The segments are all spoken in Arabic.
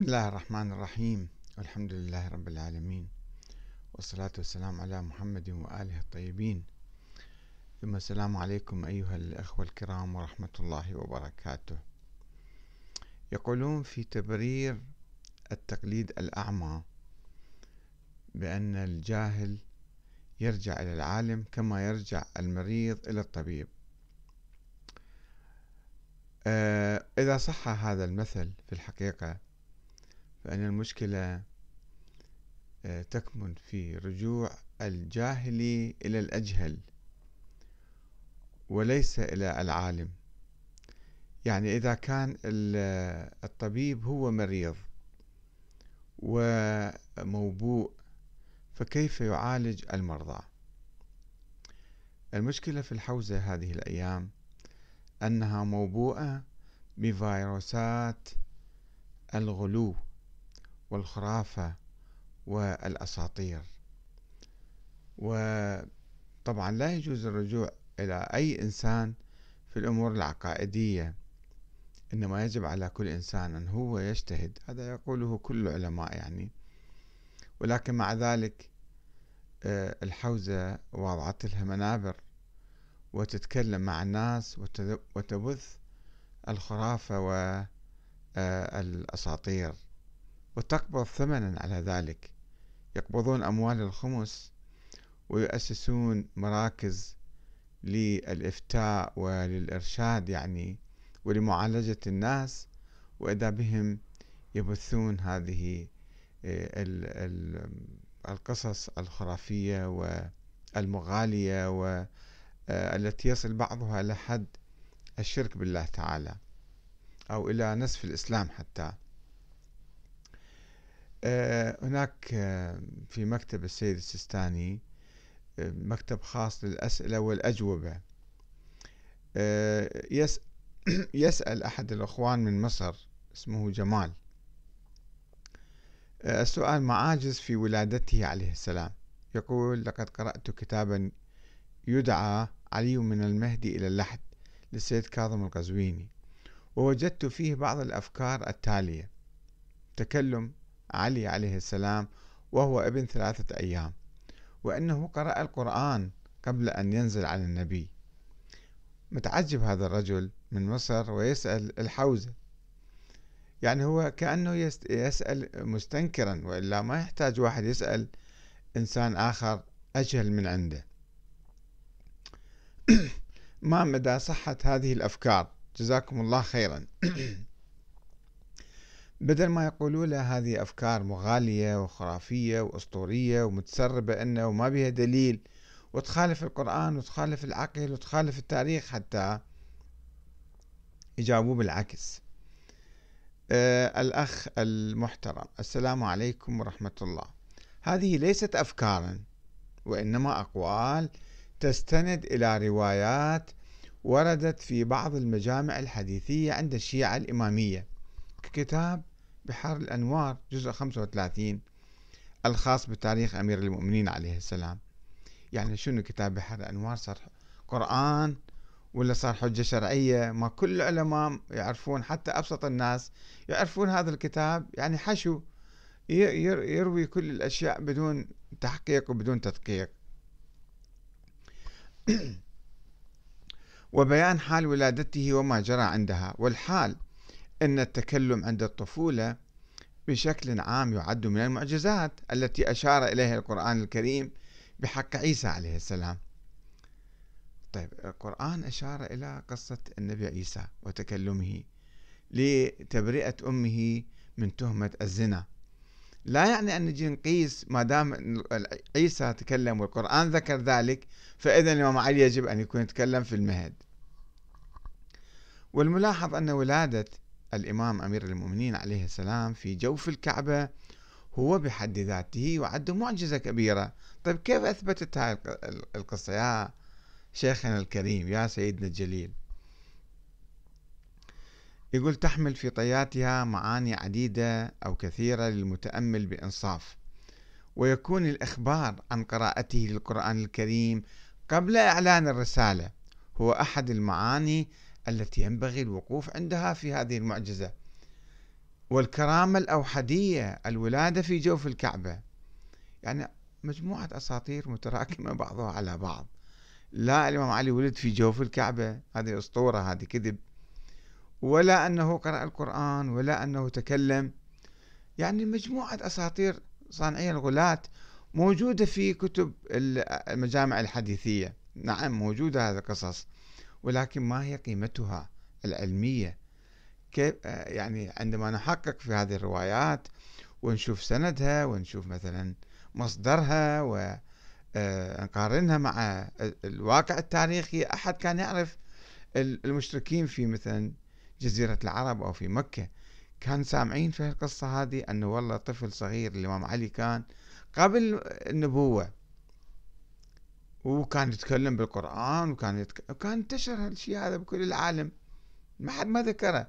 بسم الله الرحمن الرحيم. والحمد لله رب العالمين. والصلاة والسلام على محمد وآله الطيبين. ثم السلام عليكم أيها الأخوة الكرام ورحمة الله وبركاته. يقولون في تبرير التقليد الأعمى بأن الجاهل يرجع إلى العالم كما يرجع المريض إلى الطبيب. آه، إذا صح هذا المثل في الحقيقة فإن المشكلة آه، تكمن في رجوع الجاهل إلى الأجهل وليس إلى العالم. يعني إذا كان الطبيب هو مريض وموبوء فكيف يعالج المرضى؟ المشكلة في الحوزة هذه الأيام أنها موبوءة بفيروسات الغلو. والخرافة والأساطير. وطبعا لا يجوز الرجوع إلى أي إنسان في الأمور العقائدية إنما يجب على كل إنسان أن هو يجتهد. هذا يقوله كل العلماء يعني. ولكن مع ذلك آه، الحوزة وضعت لها منابر وتتكلم مع الناس وتبث الخرافة والأساطير وتقبض ثمنا على ذلك. يقبضون أموال الخمس ويؤسسون مراكز للإفتاء وللإرشاد يعني ولمعالجة الناس وإذا بهم يبثون هذه آه، القصص الخرافية والمغالية والتي آه، يصل بعضها لحد الشرك بالله تعالى أو إلى نصف الإسلام حتى. هناك آه، في مكتب السيد السيستاني آه، مكتب خاص للأسئلة والأجوبة. يسأل أحد الأخوان من مصر اسمه جمال. السؤال معاجز في ولادته عليه السلام. يقول لقد قرأت كتابا يدعى علي من المهدي إلى اللحد للسيد كاظم القزويني ووجدت فيه بعض الأفكار التالية تكلم علي عليه السلام وهو ابن ثلاثة أيام وأنه قرأ القرآن قبل أن ينزل على النبي. متعجب هذا الرجل من مصر ويسأل الحوزة. يعني هو كأنه يسأل مستنكرا وإلا ما يحتاج واحد يسأل إنسان آخر أجهل من عنده. ما مدى صحة هذه الأفكار؟ جزاكم الله خيرا. بدل ما يقولوا له هذه أفكار مغالية وخرافية وأسطورية ومتسربة إنه وما بها دليل وتخالف القرآن وتخالف العقل وتخالف التاريخ حتى يجاوبوا بالعكس. آه الأخ المحترم السلام عليكم ورحمة الله. هذه ليست أفكارا وإنما أقوال تستند إلى روايات وردت في بعض المجامع الحديثية عند الشيعة الإمامية. ككتاب بحر الأنوار جزء 35 الخاص بتاريخ أمير المؤمنين عليه السلام. يعني شنو كتاب بحر الأنوار؟ صار قرآن ولا صار حجة شرعية ما كل العلماء يعرفون حتى أبسط الناس يعرفون هذا الكتاب. يعني حشو يروي كل الأشياء بدون تحقيق وبدون تدقيق. وبيان حال ولادته وما جرى عندها. والحال أن التكلم عند الطفولة بشكل عام يعد من المعجزات التي أشار إليها القرآن الكريم بحق عيسى عليه السلام. طيب القرآن أشار إلى قصة النبي عيسى وتكلمه لتبرئة أمه من تهمة الزنا. لا يعني أن نجي نقيس ما دام عيسى تكلم والقرآن ذكر ذلك فإذا الإمام علي يجب أن يكون يتكلم في المهد. والملاحظ أن ولادة الإمام أمير المؤمنين عليه السلام في جوف الكعبة هو بحد ذاته يعد معجزة كبيرة. طيب كيف أثبتت هاي القصة يا شيخنا الكريم يا سيدنا الجليل؟ يقول تحمل في طياتها معاني عديدة أو كثيرة للمتأمل بإنصاف ويكون الإخبار عن قراءته للقرآن الكريم قبل إعلان الرسالة هو أحد المعاني التي ينبغي الوقوف عندها في هذه المعجزة. والكرامة الأوحدية الولادة في جوف الكعبة. يعني مجموعة أساطير متراكمة بعضها على بعض. لا الإمام علي ولد في جوف الكعبة. هذه أسطورة هذه كذب. ولا أنه قرأ القرآن ولا أنه تكلم. يعني مجموعة أساطير صانعي الغلاة موجودة في كتب المجامع الحديثية. نعم موجودة هذه القصص. ولكن ما هي قيمتها العلمية؟ كيف يعني عندما نحقق في هذه الروايات ونشوف سندها ونشوف مثلا مصدرها ونقارنها مع الواقع التاريخي أحد كان يعرف المشركين في مثلا جزيرة العرب أو في مكة. كان سامعين في القصة هذه أنه والله طفل صغير الإمام علي كان قبل النبوة. وكان يتكلم بالقرآن وكان يتك... وكان انتشر هالشيء هذا بكل العالم. ما حد ما ذكره.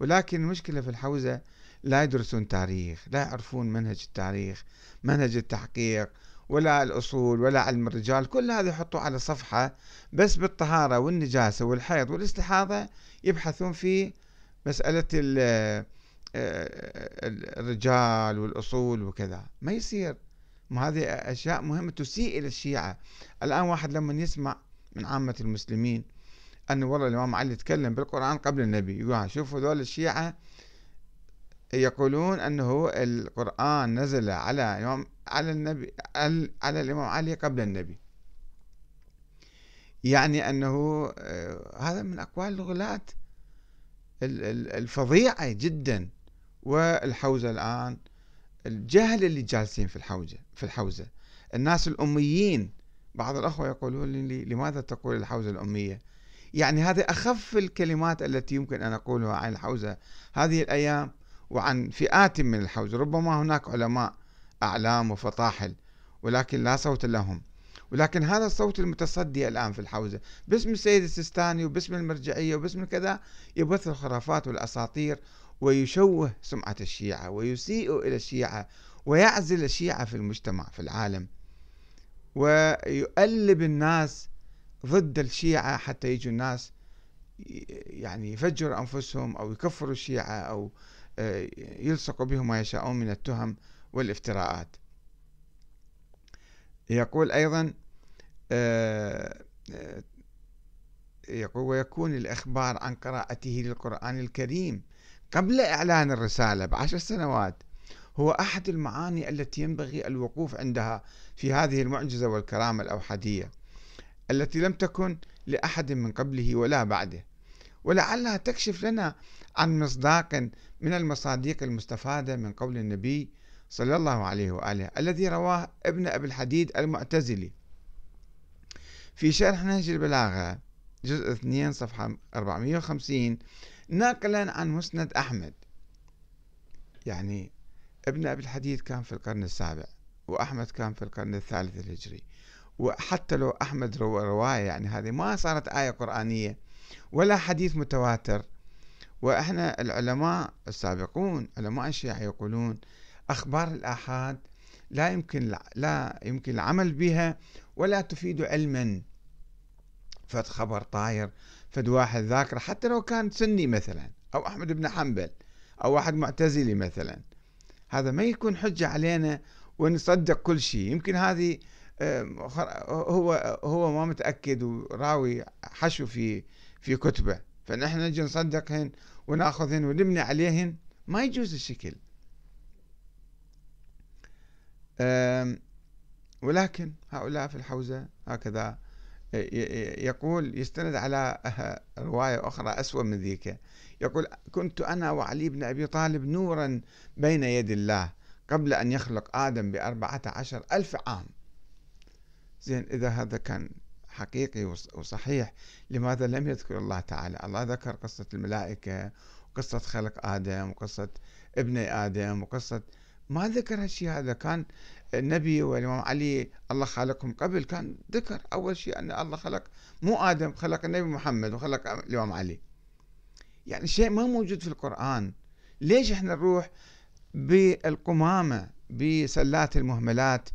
ولكن المشكلة في الحوزة لا يدرسون تاريخ لا يعرفون منهج التاريخ منهج التحقيق ولا الأصول ولا علم الرجال. كل هذا يحطوا على صفحة بس بالطهارة والنجاسة والحيض والاستحاضة يبحثون في مسألة آه، الرجال والأصول وكذا. ما يصير. ما هذه أشياء مهمة تسيء إلى الشيعة. الآن واحد لما يسمع من عامة المسلمين أنه والله الإمام علي تكلم بالقرآن قبل النبي يقول شوفوا ذول الشيعة يقولون أنه القرآن نزل على الإمام على النبي على الإمام علي قبل النبي. يعني أنه آه، هذا من أقوال الغلاة الفظيعة جدا. والحوزة الآن الجهل اللي جالسين في الحوزة في الحوزة. الناس الأميين بعض الأخوة يقولون لي لماذا تقول الحوزة الأمية؟ يعني هذه أخف الكلمات التي يمكن أن أقولها عن الحوزة هذه الأيام وعن فئات من الحوزة. ربما هناك علماء أعلام وفطاحل ولكن لا صوت لهم. ولكن هذا الصوت المتصدي الآن في الحوزة. باسم السيد السيستاني وباسم المرجعية وباسم كذا يبث الخرافات والأساطير ويشوه سمعة الشيعة ويسيء إلى الشيعة ويعزل الشيعة في المجتمع في العالم ويؤلب الناس ضد الشيعة حتى يجوا الناس يعني يفجروا أنفسهم أو يكفروا الشيعة أو آه، يلصقوا بهم ما يشاءون من التهم والافتراءات. يقول أيضا آه، آه، يقول ويكون الإخبار عن قراءته للقرآن الكريم قبل إعلان الرسالة بعشر سنوات هو أحد المعاني التي ينبغي الوقوف عندها في هذه المعجزة والكرامة الأوحدية التي لم تكن لأحد من قبله ولا بعده. ولعلها تكشف لنا عن مصداق من المصادق المستفادة من قول النبي صلى الله عليه وآله الذي رواه ابن أبي الحديد المعتزلي. في شرح نهج البلاغة جزء 2 صفحة 450 ناقلا عن مسند أحمد. يعني ابن أبي الحديد كان في القرن السابع وأحمد كان في القرن الثالث الهجري. وحتى لو أحمد روى رواية يعني هذه ما صارت آية قرآنية ولا حديث متواتر. وإحنا العلماء السابقون علماء الشيعة يقولون أخبار الآحاد لا يمكن لا يمكن العمل بها ولا تفيد علما. فد خبر طاير فد واحد ذاكر حتى لو كان سني مثلا أو أحمد بن حنبل أو واحد معتزلي مثلا. هذا ما يكون حجة علينا ونصدق كل شيء. يمكن هذه هو هو ما متأكد وراوي حشو في في كتبه. فنحن نجي نصدقهن وناخذهن ونبني عليهن. ما يجوز الشكل. ولكن هؤلاء في الحوزة هكذا يقول يستند على رواية أخرى أسوأ من ذيك. يقول كنت أنا وعلي بن أبي طالب نورا بين يد الله قبل أن يخلق آدم بأربعة عشر ألف عام. زين إذا هذا كان حقيقي وصحيح لماذا لم يذكر الله تعالى؟ الله ذكر قصة الملائكة وقصة خلق آدم وقصة ابني آدم وقصة ما ذكر هالشيء هذا. كان النبي والإمام علي الله خلقهم قبل كان ذكر أول شيء أن الله خلق مو آدم خلق النبي محمد وخلق الإمام علي. يعني شيء ما موجود في القرآن. ليش إحنا نروح بالقمامة بسلات المهملات؟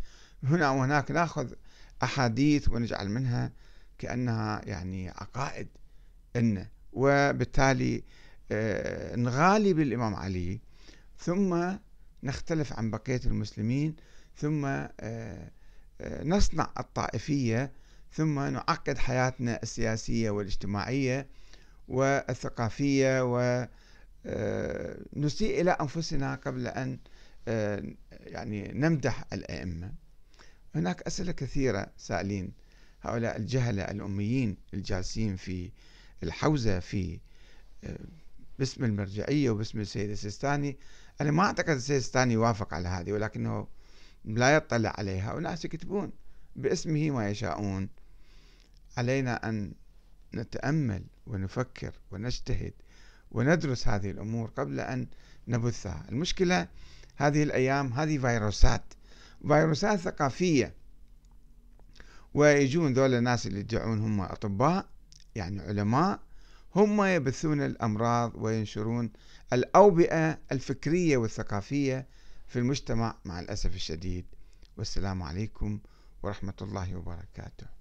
هنا وهناك ناخذ أحاديث ونجعل منها كأنها يعني عقائد إن. وبالتالي آه، نغالي بالإمام علي. ثم نختلف عن بقية المسلمين ثم آه، آه، نصنع الطائفية ثم نعقد حياتنا السياسية والاجتماعية والثقافية ونسيء آه، إلى أنفسنا قبل أن يعني نمدح الأئمة. هناك أسئلة كثيرة سائلين. هؤلاء الجهلة الأميين الجالسين في الحوزة في باسم المرجعية وباسم السيد السيستاني أنا ما أعتقد السيستاني يوافق على هذه ولكنه لا يطلع عليها. وناس يكتبون باسمه ما يشاءون. علينا أن نتأمل ونفكر ونجتهد وندرس هذه الأمور قبل أن نبثها. المشكلة هذه الأيام هذه فيروسات فيروسات ثقافية. ويجون ذول الناس اللي يدعون هم أطباء يعني علماء هم يبثون الأمراض وينشرون الأوبئة الفكرية والثقافية في المجتمع مع الأسف الشديد. والسلام عليكم ورحمة الله وبركاته.